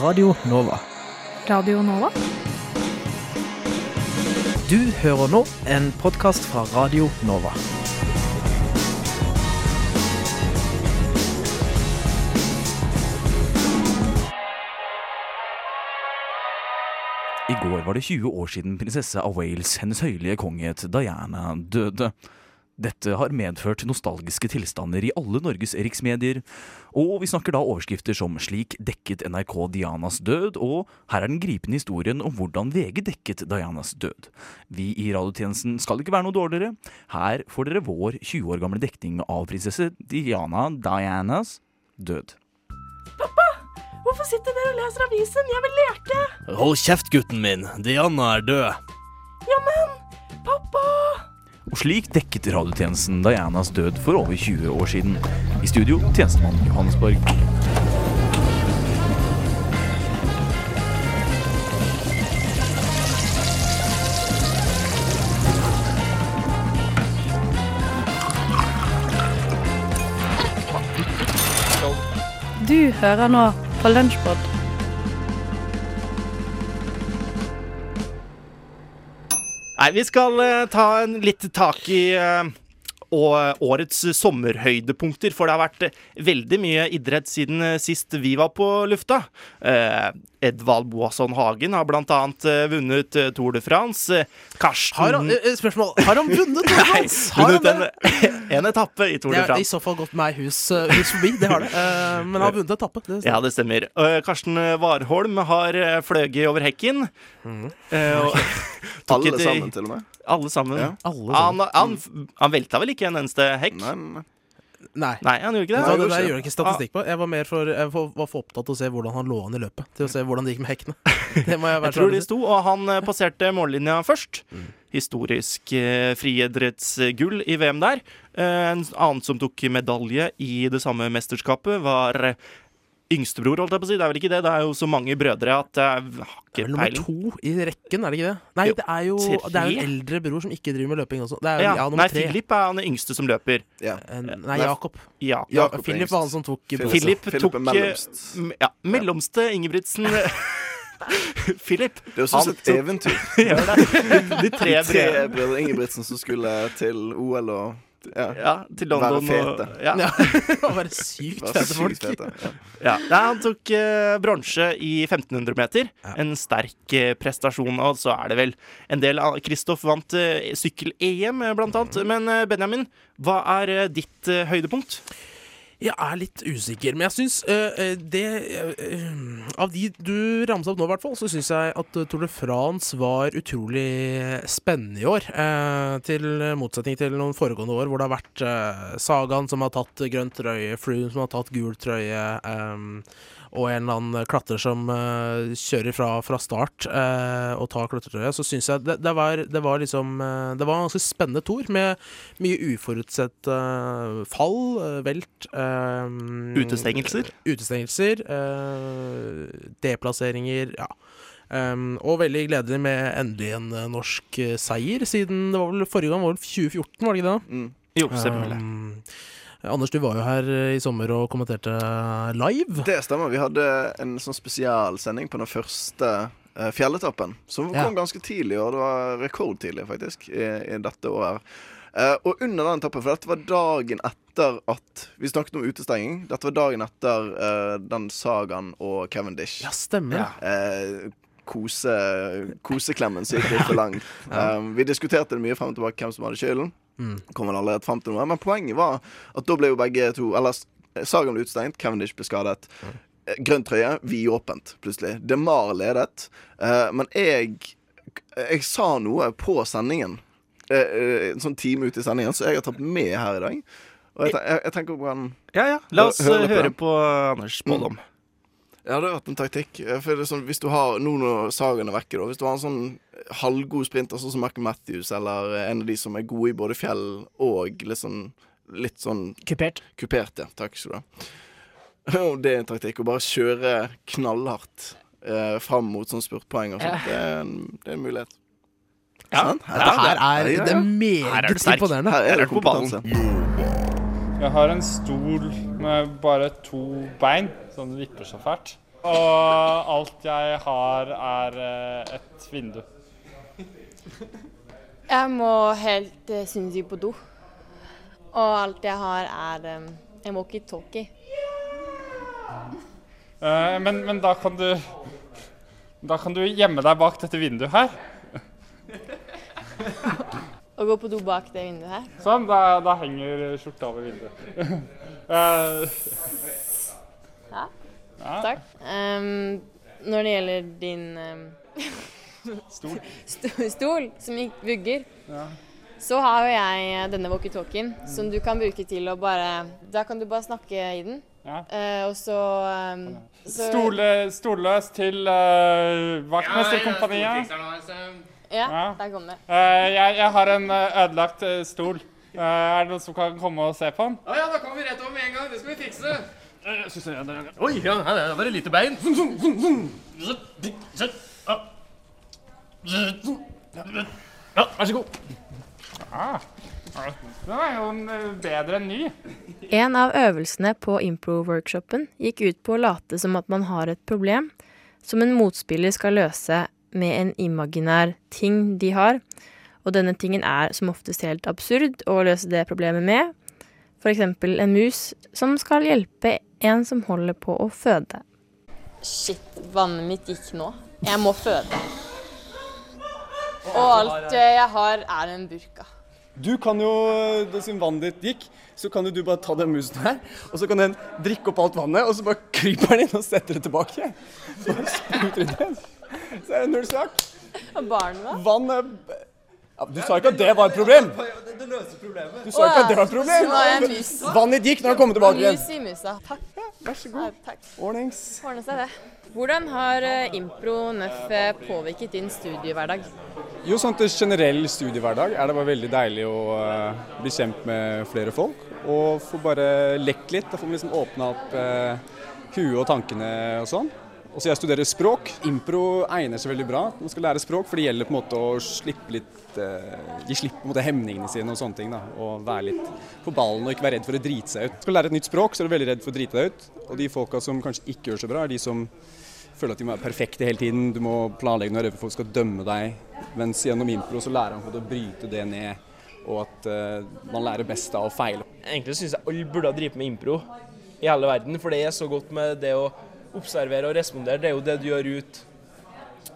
Radio Nova. Radio Nova? Du hører nå en podkast fra Radio Nova. I går var det 20 år siden prinsesse av Wales, hennes høyelige kongehet Diana, døde. Dette har medført nostalgiske tilstander i alle Norges riksmedier, og vi snakker da overskrifter som 'Slik dekket NRK Dianas død', og 'Her er den gripende historien om hvordan VG dekket Dianas død'. Vi i radiotjenesten skal ikke være noe dårligere. Her får dere vår 20 år gamle dekning av prinsesse Diana Dianas død. Pappa! Hvorfor sitter dere og leser avisen? Jeg vil leke! Hold kjeft, gutten min. Diana er død. Ja, men Pappa! Og slik dekket radiotjenesten Dianas død for over 20 år siden. I studio tjenestemann Johannesborg. Du hører nå på Lunsjpod. Nei, vi skal eh, ta en litt tak i eh, og årets sommerhøydepunkter, for det har vært eh, veldig mye idrett siden eh, sist vi var på lufta. Eh, Edvald Boasson Hagen har eh, vunnet eh, Tour de France. Eh, Karsten Har han, eh, spørsmål, har han vunnet Tour de Nei, France? Har han vunnet det? en, en etappe i Tour de France. Det har i så fall gått meg hus, eh, hus forbi, det har det. Eh, men han har vunnet etappe. Det Ja, det stemmer. Eh, Karsten Warholm har fløyet over hekken. Eh, og Alle sammen, til og med. Alle sammen. Ja. Alle Han, sammen. han, han velta vel ikke en eneste hekk? Nei, nei, nei. Han gjorde ikke det. Nei, det gjør jeg ikke statistikk på. Jeg var, mer for, jeg var for opptatt av å se hvordan han lå an i løpet. Til å se hvordan det gikk med hekkene. Det må jeg Jeg tror de sto, og han eh, passerte mållinja først. Mm. Historisk eh, friidrettsgull i VM der. Eh, en annen som tok medalje i det samme mesterskapet, var eh, yngstebror, holdt jeg på å si. Det er vel ikke det. Det er jo så mange brødre at jeg har ikke peiling. nummer to i rekken, er det ikke det? Nei, Jo, det er jo det er en eldre bror som ikke driver med løping også. Det er jo, Ja, ja, nei, tre. Philip er han yngste som løper. Ja. Nei, Nei, Jakob. Ja. Ja, Jakob Philip var han som tok Philip. Philip Philip tok er eh, mellomst. Ja, mellomste Ingebrigtsen. Philip. Det er jo sånn et eventyr. De tre brødrene. brødre Ingebrigtsen som skulle til OL og ja, Ja, til være fete. Og, ja. Ja, være sykt fete folk. sykt fete. Ja. Ja. Nei, han tok eh, bronse i 1500 meter. Ja. En sterk eh, prestasjon. Og så er det vel en del av Kristoff vant eh, sykkel-EM, eh, blant annet. Men eh, Benjamin, hva er eh, ditt høydepunkt? Jeg er litt usikker, men jeg syns det uh, Av de du ramsa opp nå, i hvert fall, så syns jeg at Tour de France var utrolig spennende i år. Uh, til motsetning til noen foregående år hvor det har vært Sagaen som har tatt grønn trøye, Froome som har tatt gul trøye, ehm, og en eller annen klatrer som uh, kjører fra, fra start uh, og tar klatretrøye, så syns jeg det, det, var, det var liksom uh, Det var en ganske spennende tour med mye uforutsett fall, velt Utestengelser? Utestengelser. deplasseringer, ja. Um, og veldig gledelig med endelig en norsk seier, siden det var vel forrige gang var vel 2014, var det ikke det? Mm. Jo, selvfølgelig. Um, Anders, du var jo her eh, i sommer og kommenterte live. Det stemmer. Vi hadde en sånn spesialsending på den første eh, fjelletappen. Som kom Ja. ganske tidlig, og det var rekordtidlig, faktisk, i, i dette året. Uh, og under den etappen, for dette var dagen etter at Vi snakket om utestenging. Dette var dagen etter uh, den Sagan og Cavendish. Ja, stemmer. Ja. Uh, kose, koseklemmen som gikk litt for langt. Um, vi diskuterte det mye frem og tilbake hvem som hadde skylden. Mm. Kom vel allerede frem til noe Men poenget var at da ble jo begge to Eller Sagan ble utestengt, Cavendish ble skadet. Mm. Grønn trøye, vidåpent, plutselig. DeMar ledet. Uh, men jeg Jeg sa noe på sendingen, uh, en sånn time ut i sendingen, så jeg har tatt med her i dag. Og jeg, jeg, jeg tenker på hvordan Ja, ja. La oss høre, på høre på Anders spådom. Ja, det har vært en taktikk. Eh, For sånn, hvis du har Nå når Sagan er vekke, da Hvis du har en sånn halvgod sprinter, sånn som Michael Matthews, eller en av de som er gode i både fjell og litt sånn Litt sånn Kupert. kupert, ja. Takk skal du ha. Og det er en taktikk. Å bare kjøre knallhardt eh, fram mot sånn spurtpoeng og sånt. Det, er en, det er en mulighet. Ja. Sant? Ja, Det her er, Ja, ja, det er Her er meget imponerende. Her er det på ballen. kompetanse. Jeg har en stol med bare to bein, så den vipper så fælt. Og alt jeg har, er eh, et vindu. Jeg må helt uh, sinnssykt på do. Og alt jeg har, er en walkietalkie. Eh, men, men da kan du Da kan du gjemme deg bak dette vinduet her. Og gå på do bak det vinduet her. Sånn, da, da henger skjorta over vinduet. uh. Ja, ja. takk. Um, når det gjelder din um, Stol. stol, som gikk vugger, Ja. så har jo jeg denne walkietalkien som du kan bruke til å bare Da kan du bare snakke i den. Ja. Uh, og så, um, så Stole, stolløs til uh, vaktmesterkompaniet. Ja, Ja. der kom det. Eh, jeg, jeg har en eh, ødelagt eh, stol. Eh, er det noen som kan komme og se på den? Ja, ja, da kommer vi rett over med en gang. Det skal vi fikse. Eh, Oi, ja, her er bare lite bein. Ja, vær så god. Ah, den er jo bedre enn ny. En av øvelsene på impro-workshopen gikk ut på å late som at man har et problem som en motspiller skal løse med en imaginær ting de har. Og denne tingen er som oftest helt absurd å løse det problemet med. F.eks. en mus som skal hjelpe en som holder på å føde. Shit, vannet mitt gikk nå. Jeg må føde. Og alt jeg har, er en burka. Du kan jo, da siden vannet ditt gikk, så kan jo du bare ta den musen her, og så kan den drikke opp alt vannet, og så bare kryper den inn og setter det tilbake. Bare spruter den. Så er det null sak. Barn, hva? Vann er ja, Du sa ikke at det var et problem. Det løser problemet. Du sa ikke at det var et Så nå er jeg problem. mus. Vannet ditt gikk når han kom tilbake igjen. Mus i musa. Takk. Vær så god. Ordnings. Ordne seg det. Hvordan har eh, impro nøff eh, påvirket din studiehverdag? Jo, sånn til generell studiehverdag er det bare veldig deilig å eh, bli kjent med flere folk. Og få bare lekt litt. Da får man liksom åpna opp huet og tankene og sånn. Og så jeg studerer språk. Impro egner seg veldig bra. Man skal lære språk, for det gjelder på en måte å slippe litt eh, Gi slipp på hemningene sine og sånne ting. da, Og være litt på ballen og ikke være redd for å drite seg ut. Skal du lære et nytt språk, så er du veldig redd for å drite deg ut. Og de folka som kanskje ikke gjør så bra, er de som føler at de må være perfekte hele tiden. Du må planlegge når folk skal dømme deg. Mens gjennom impro så lærer måte å bryte det ned, og at eh, man lærer best av å feile. Egentlig syns jeg alle burde drive med impro i hele verden, for det er så godt med det å observere og respondere. Det er jo det du gjør ut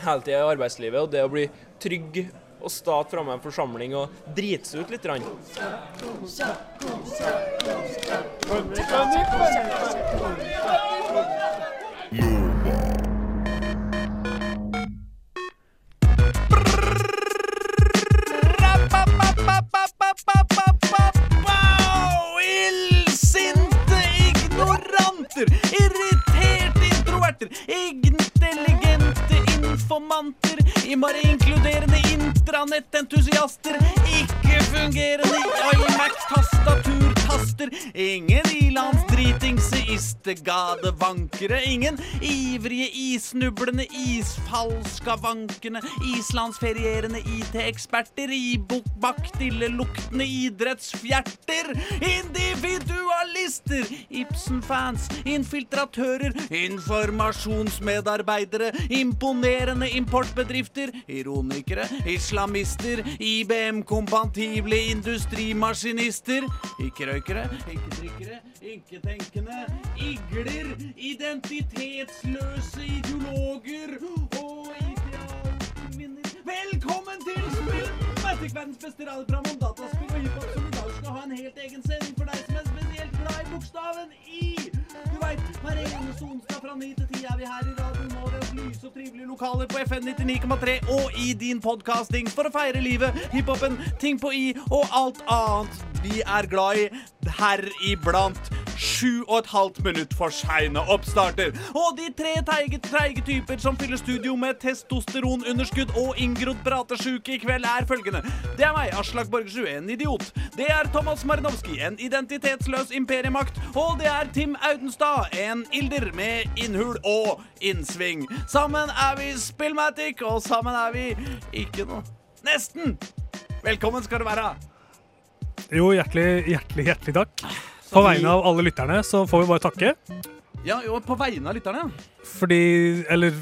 hele tida i arbeidslivet, og det å bli trygg og sta framme en forsamling og drite seg ut litt. Rann. Illsinte ignoranter, introverter, intelligente informanter, innmari inkluderende intranettentusiaster, ikke-fungerende iMac-tastaturtaster, ingen ilandsdritingseiste-gadevankere, ingen ivrige issnublende isfallskavankene, islandsferierende IT-eksperter, ibukbaktilleluktende idrettsfjerter, individualister, Ibsen-fans, infiltratører, informasjonsmedarbeidere, imponerende importbedrifter, ironikere, islamister, IBM-kompatible industrimaskinister, ikke-røykere, ikke-drikkere, ikke-tenkende, igler, identitetsløse ideologer og idealkvinner. Velkommen til Spill! Magic verdens beste radioprogram om dataspill og hiphop som i dag skal ha en helt egen sending for deg som er spesielt glad i bokstaven I. Du veit, hver eneste onsdag fra 9 til 10 er vi her i radioen Nåres lyse og trivelige lokaler på FN 99,3 og i din podkasting for å feire livet, hiphopen, ting på I og alt annet vi er glad i, heriblant sju og et halvt minutt for seine oppstarter. Og de tre teige, treige typer som fyller studio med testosteronunderskudd og inngrodd pratesjuke i kveld, er følgende. Det er meg, Aslak Borgersrud, en idiot. Det er Thomas Marinovski, en identitetsløs imperiemakt. Og det er Tim Audenstad, en ilder med innhul og innsving. Sammen er vi Spillmatic, og sammen er vi ikke noe Nesten! Velkommen skal du være. Jo, hjertelig, hjertelig, hjertelig takk. På vegne av alle lytterne så får vi bare takke. Ja, jo, på vegne av lytterne, ja. Fordi Eller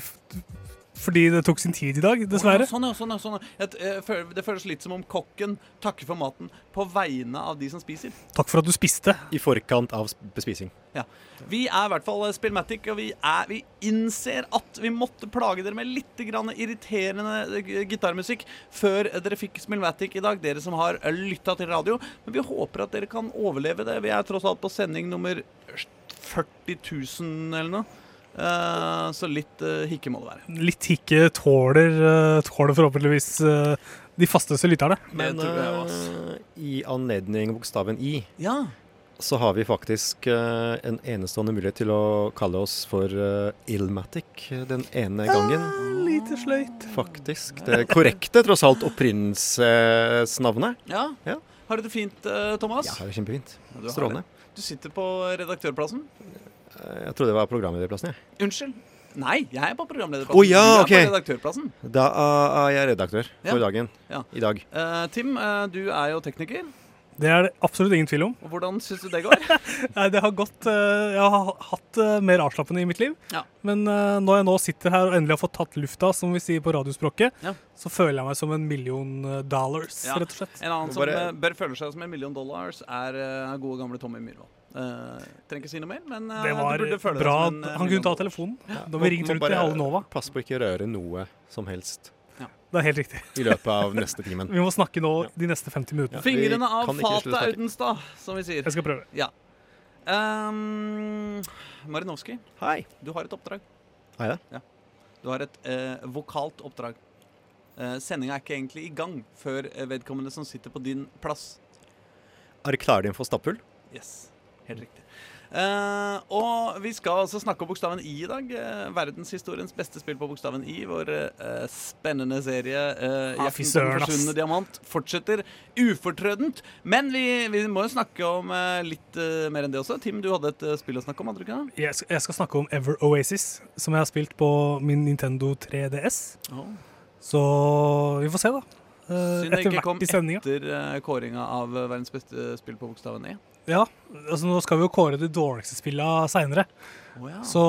fordi det tok sin tid i dag, dessverre. Oh, ja, sånn, ja. sånn, ja, sånn. Et, eh, Det føles litt som om kokken takker for maten på vegne av de som spiser. Takk for at du spiste. I forkant av bespising. Ja. Vi er i hvert fall Spillmatic, og vi, er, vi innser at vi måtte plage dere med litt grann irriterende eh, gitarmusikk før dere fikk Spillmatic i dag, dere som har lytta til radio. Men vi håper at dere kan overleve det. Vi er tross alt på sending nummer 40 000 eller noe. Eh, så litt uh, hikke må det være. Litt hikke tåler, eh, tåler forhåpentligvis eh, de fasteste lytterne. Men eh, i anledning bokstaven I Ja. så har vi faktisk eh, en enestående mulighet til å kalle oss for Illmatic den ene gangen. Lite sløyt. Faktisk. Det korrekte, tross alt, opprinnelsesnavnet. Ja. Ja. Har du det fint, eh, Thomas? Ja, det er kjempefint. Strålende. Du sitter på redaktørplassen. Eh, Jeg trodde det var programlederplassen, jeg. Unnskyld. Nei, jeg er på programlederplassen. Å ja, du er på redaktørplassen. Da er jeg redaktør Ja. for dagen. Ja. I dag. Uh, Tim, uh, du er jo tekniker. Det er det absolutt ingen tvil om. Og Hvordan syns du det går? Nei, det har gått Jeg har hatt mer avslappende i mitt liv. Ja. Men når jeg nå sitter her og endelig har fått tatt lufta, som vi sier på radiospråket, Ja. så føler jeg meg som en million dollars, Ja. rett og slett. En annen som Bare- bør føle seg som en million dollars, er gode gamle Tommy Myhrvold. Uh, trenger ikke si noe mer, men uh, Det var du burde føle deg bra. som en, eh, Han kunne ta telefonen. Ja. Da vi ringte rundt til alle Nova. Pass på ikke røre noe som helst Det er helt riktig. i løpet av neste timen. Vi må snakke nå de neste 50 minuttene. Fingrene av fatet. Audenstad, som vi sier. Jeg skal prøve. Ja. Um, Marinovskij, Hei. du har et oppdrag. Har jeg det? Ja. Du har et vokalt oppdrag. Uh, Sendinga er ikke egentlig i gang før vedkommende som sitter på din plass. Er klar din for stapphull? Yes, helt riktig. Uh, og vi skal altså snakke om bokstaven I i dag. Uh, verdenshistoriens beste spill på bokstaven I. Vår uh, spennende serie uh, Ah, 'Jakten på forsvunne diamant' fortsetter ufortrødent. Men vi, vi må jo snakke om litt mer enn det også. Tim, du hadde et spill å snakke om, hadde du ikke det? Jeg skal, jeg skal snakke om Ever Oasis, som jeg har spilt på min Nintendo 3DS. Oh. Så vi får se, da. Synd det etter ikke kom etter eh, kåringa av verdens beste spill på bokstaven E. Ja, altså nå skal vi jo kåre de dårligste spilla seinere. Oh, ja. Så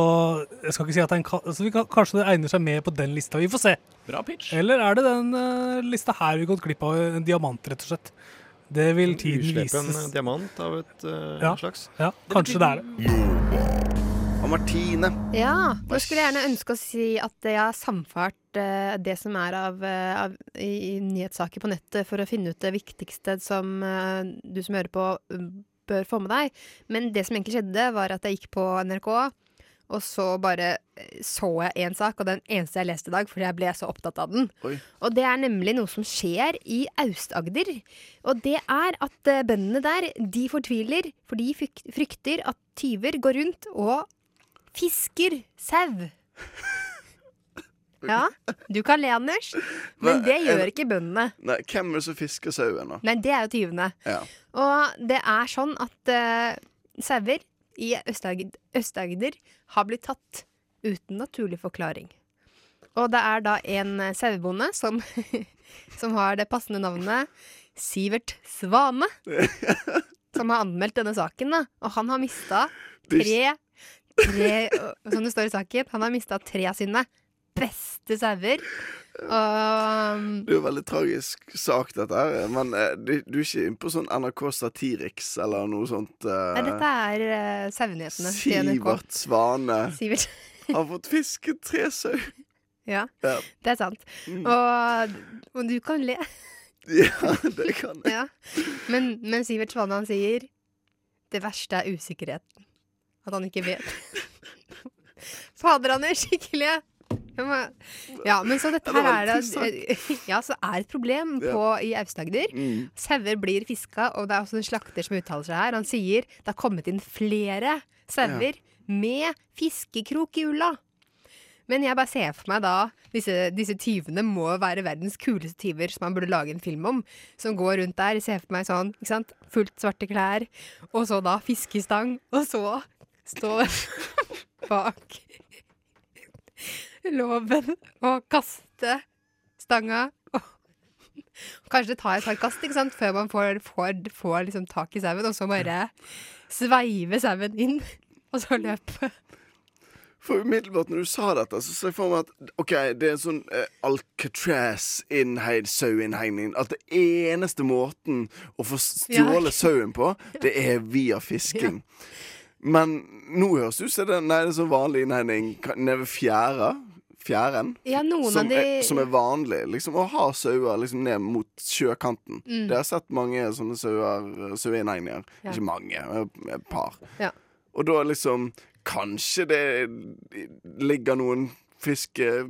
jeg skal ikke si at den kan, altså vi kan, kanskje det egner seg med på den lista. Vi får se. Bra pitch. Eller er det den uh, lista her vi gått glipp av en diamant, rett og slett? Det vil tiden vise. Uslepen diamant av et uh, Ja. slags. Ja, kanskje det er det. Og Martine. Ja, nå skulle jeg gjerne ønske å si at jeg har samfart eh, det som er av, av i, i nyhetssaker på nettet, for å finne ut det viktigste som du som hører på, bør få med deg. Men det som egentlig skjedde, var at jeg gikk på NRK, og så bare eh, så jeg én sak, og den eneste jeg leste i dag, fordi jeg ble så opptatt av den. Oi. Og det er nemlig noe som skjer i Aust-Agder. Og det er at eh, bøndene der, de fortviler, for de frykter at tyver går rundt og fisker sau. Ja, du kan le, Anders, men det gjør ikke bøndene. Nei, hvem er det som fisker sauen, da? Nei, det er jo tyvene. Ja. Og det er sånn at uh, sauer i Øst-Agder Øst-Agder har blitt tatt uten naturlig forklaring. Og det er da en eh, sauebonde som, som har det passende navnet Sivert Svane, som har anmeldt denne saken. da. Og han har mista tre, tre Som det står i saken, han har mista tre av sine beste sauer. Um, Det er jo veldig tragisk sak, dette her. Men eh, du, du er ikke inne på sånn NRK Satiriks eller noe sånt? Uh, Nei, dette er uh, sauenyhetene. Sivert Svane Sivert. har fått fisket tre sau. Ja, Ja. det er sant. Mm. Og, og du kan le. ja, det kan jeg. Ja. Men, men Sivert Svane han sier det verste er usikkerheten. At han ikke vet. Fader, han er skikkelig Ja, men så dette her er Ja, så er et problem på, i Aust-Agder. Mm. Sauer blir fiska, og det er også en slakter som uttaler seg her. Han sier det har kommet inn flere sauer med fiskekrok i ulla. Men jeg bare ser for meg da Disse, disse tyvene må være verdens kuleste tyver som man burde lage en film om. Som går rundt der. Ser for meg sånn, ikke sant. Fullt svarte klær. Og så da fiskestang. Og så står bak låven å kaste stanga. Kanskje ta et par kast ikke sant? før man får, får, får liksom tak i sauen, og så bare sveive sauen inn, og så løpe. For umiddelbart når du sa dette, så ser jeg for meg at OK, det er en sånn eh, Alcatraz-innheid sauinnhegning. At det eneste måten å få stjålet sauen på, det er via fisking. Men nå høres det ut som det er sånn vanlig innhegning nede ved fjæra. Fjæren. Ja, noen som, de er, som er vanlig. Liksom, å ha sauer liksom, ned mot sjøkanten. Mm. Det har sett mange sånne sauer, saueinegninger. Ja. Ikke mange, et par. Ja. Og da liksom Kanskje det ligger noen fiskekroker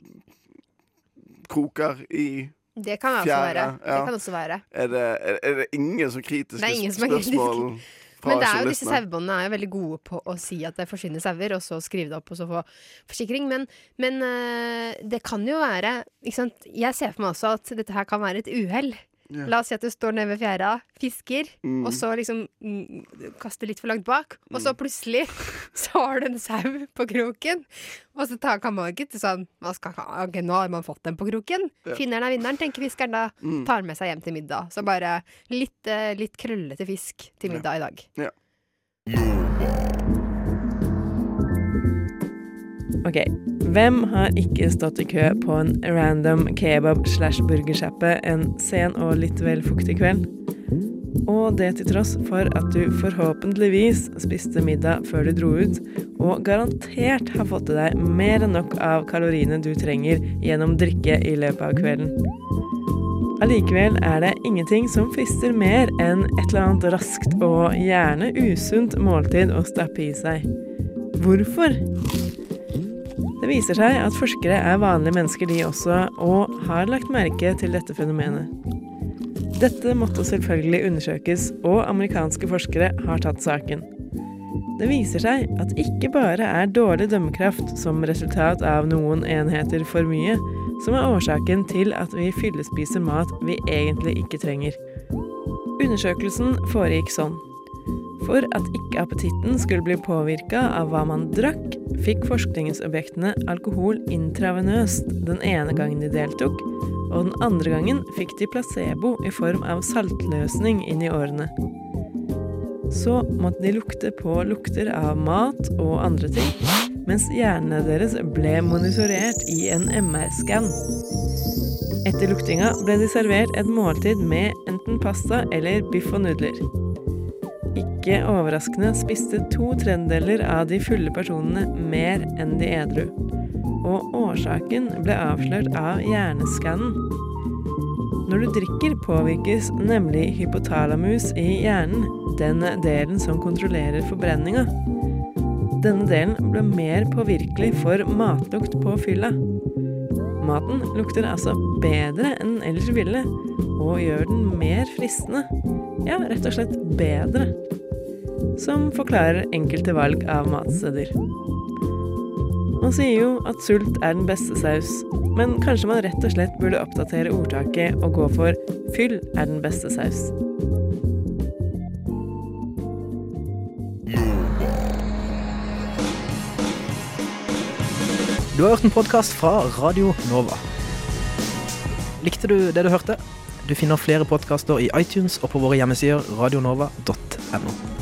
i Det kan også være. ja. Det kan også være. Er det, er, er det ingen som kritiske Det ingen som spørsmål Men det er jo disse sauebåndene er jo veldig gode på å si at det forsvinner sauer, og så skrive det opp og så få forsikring. Men, men øh, det kan jo være ikke sant? Jeg ser for meg også at dette her kan være et uhell. Ja. La oss si at du står nede ved fjæra, fisker, Mm. og så liksom mm, kaster litt for langt bak. Og så plutselig så har du en sau på kroken. Og så tar, kan man ikke sånn man skal, Ok, nå har man fått den på kroken. Ja. Finneren er vinneren, tenker fiskeren da. Mm. Tar med seg hjem til middag. Så bare litt, eh, litt krøllete fisk til middag i dag. Ja. Ok, hvem har ikke stått i kø på en random kebab slash burgersjappe en sen og litt vel fuktig kveld? Og det til tross for at du forhåpentligvis spiste middag før du dro ut, og garantert har fått i deg mer enn nok av kaloriene du trenger gjennom drikke i løpet av kvelden. Allikevel er det ingenting som frister mer enn et eller annet raskt og gjerne usunt måltid å stappe i seg. Hvorfor? Det viser seg at forskere er vanlige mennesker de også, og har lagt merke til dette fenomenet. Dette måtte selvfølgelig undersøkes, og amerikanske forskere har tatt saken. Det viser seg at ikke bare er dårlig dømmekraft som resultat av noen enheter for mye, som er årsaken til at vi fyllespiser mat vi egentlig ikke trenger. Undersøkelsen foregikk sånn. For at ikke appetitten skulle bli påvirka av hva man drakk, fikk forskningsobjektene alkohol intravenøst den ene gangen de deltok, og den andre gangen fikk de placebo i form av saltløsning inn i årene. Så måtte de lukte på lukter av mat og andre ting, mens hjernene deres ble monitorert i en MR-skann. Etter luktinga ble de servert et måltid med enten pasta eller biff og nudler. Ikke overraskende spiste to tredjedeler av de fulle personene mer enn de edru. Og årsaken ble avslørt av hjerneskannen. Når du drikker, påvirkes nemlig hypotalamus i hjernen, den delen som kontrollerer forbrenninga. Denne delen ble mer påvirkelig for matlukt på fylla. Maten lukter altså bedre enn den ellers ville, og gjør den mer fristende. Ja, rett og slett bedre. Som forklarer enkelte valg av matsteder. Man sier jo at sult er den beste saus, men kanskje man rett og slett burde oppdatere ordtaket og gå for fyll er den beste saus. Du har hørt en podkast fra Radio Nova. Likte du det du hørte? Du finner flere podkaster i iTunes og på våre hjemmesider radionova.no.